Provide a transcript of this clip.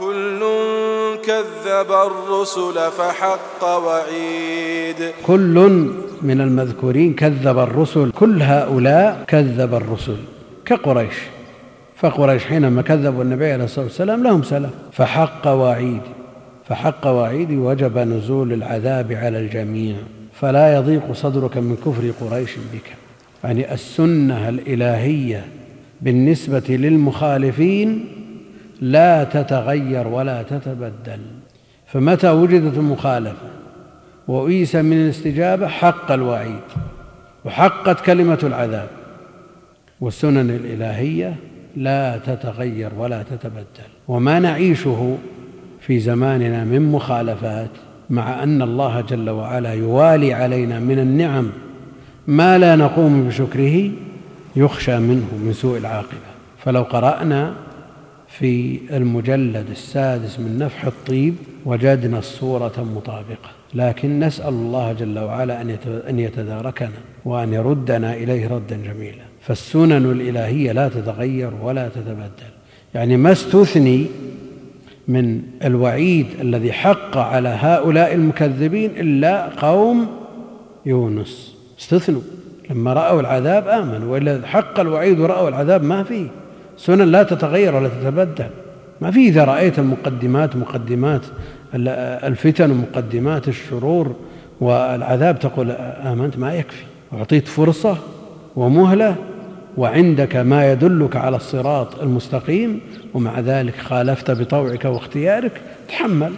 كل كذب الرسل فحق وعيد. كل من المذكورين كذب الرسل كل هؤلاء كذب الرسل كقريش. فقريش حينما كذبوا النبي عليه الصلاة والسلام لهم سلام. فحق وعيد فحق وعيد وجب نزول العذاب على الجميع. فلا يضيق صدرك من كفر قريش بك. يعني السنة الإلهية بالنسبة للمخالفين لا تتغير ولا تتبدل. فمتى وجدت المخالفة؟ وأيس من الاستجابة حق الوعيد وحقت كلمة العذاب. والسنن الإلهية لا تتغير ولا تتبدل. وما نعيشه في زماننا من مخالفات مع أن الله جل وعلا يوالي علينا من النعم ما لا نقوم بشكره يخشى منه من سوء العاقبة. فلو قرأنا في المجلد السادس من نفح الطيب وجدنا الصورة مطابقة. لكن نسأل الله جل وعلا أن يتداركنا وأن يردنا إليه ردا جميلا. فالسنن الإلهية لا تتغير ولا تتبدل. يعني ما استثني من الوعيد الذي حق على هؤلاء المكذبين إلا قوم يونس. استثنوا. لما رأوا العذاب آمنوا وإلا حق الوعيد ورأوا العذاب ما فيه. سنن لا تتغير ولا تتبدل. ما في إذا رأيت المقدمات مقدمات الفتن ومقدمات الشرور والعذاب تقول آمنت ما يكفي. أعطيت فرصة ومهلة وعندك ما يدلك على الصراط المستقيم ومع ذلك خالفت بطوعك واختيارك تحمل.